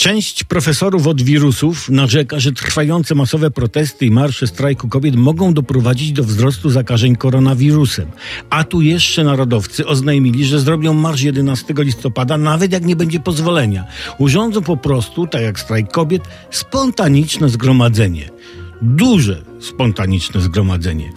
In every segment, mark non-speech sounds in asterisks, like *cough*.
Część profesorów od wirusów narzeka, że trwające masowe protesty i marsze strajku kobiet mogą doprowadzić do wzrostu zakażeń koronawirusem. A tu jeszcze narodowcy oznajmili, że zrobią marsz 11 listopada, nawet jak nie będzie pozwolenia. Urządzą po prostu, tak jak strajk kobiet, spontaniczne zgromadzenie duże spontaniczne zgromadzenie.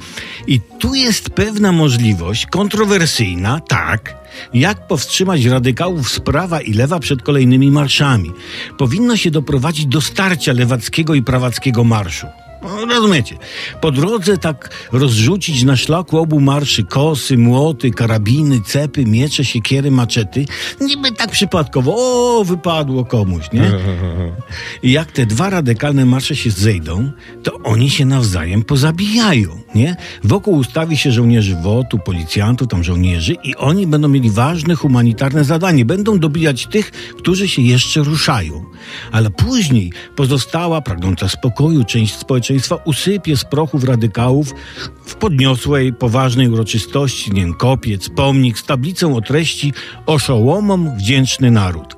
I tu jest pewna możliwość, kontrowersyjna, tak, jak powstrzymać radykałów z prawa i lewa przed kolejnymi marszami. Powinno się doprowadzić do starcia lewackiego i prawackiego marszu. No, rozumiecie? Po drodze tak rozrzucić na szlaku obu marszy kosy, młoty, karabiny, cepy, miecze, siekiery, maczety. Niby tak przypadkowo, o, wypadło komuś, nie? *laughs* I jak te dwa radykalne marsze się zejdą, to oni się nawzajem pozabijają, nie? Wokół ustawi się żołnierzy WOT-u, policjantów, tam żołnierzy i oni będą mieli ważne humanitarne zadanie. Będą dobijać tych, którzy się jeszcze ruszają. Ale później pozostała, pragnąca spokoju część społeczeństwa społeczeństwa usypie z prochów radykałów w podniosłej, poważnej uroczystości, kopiec, pomnik z tablicą o treści oszołomom wdzięczny naród.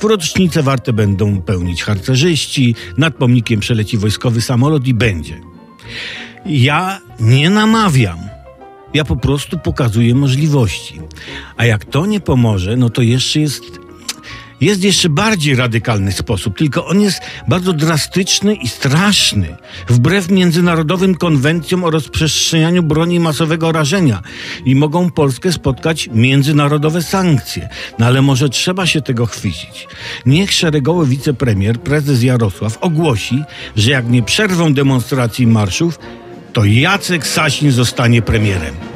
W rocznicę warte będą pełnić harcerzyści, nad pomnikiem przeleci wojskowy samolot i będzie. Ja nie namawiam. Ja po prostu pokazuję możliwości. A jak to nie pomoże, no to jeszcze jest jest jeszcze bardziej radykalny sposób, tylko on jest bardzo drastyczny i straszny, wbrew międzynarodowym konwencjom o rozprzestrzenianiu broni masowego rażenia i mogą Polskę spotkać międzynarodowe sankcje. No ale może trzeba się tego chwycić. Niech szeregowy wicepremier, prezes Jarosław ogłosi, że jak nie przerwą demonstracji marszów, to Jacek Sasin zostanie premierem.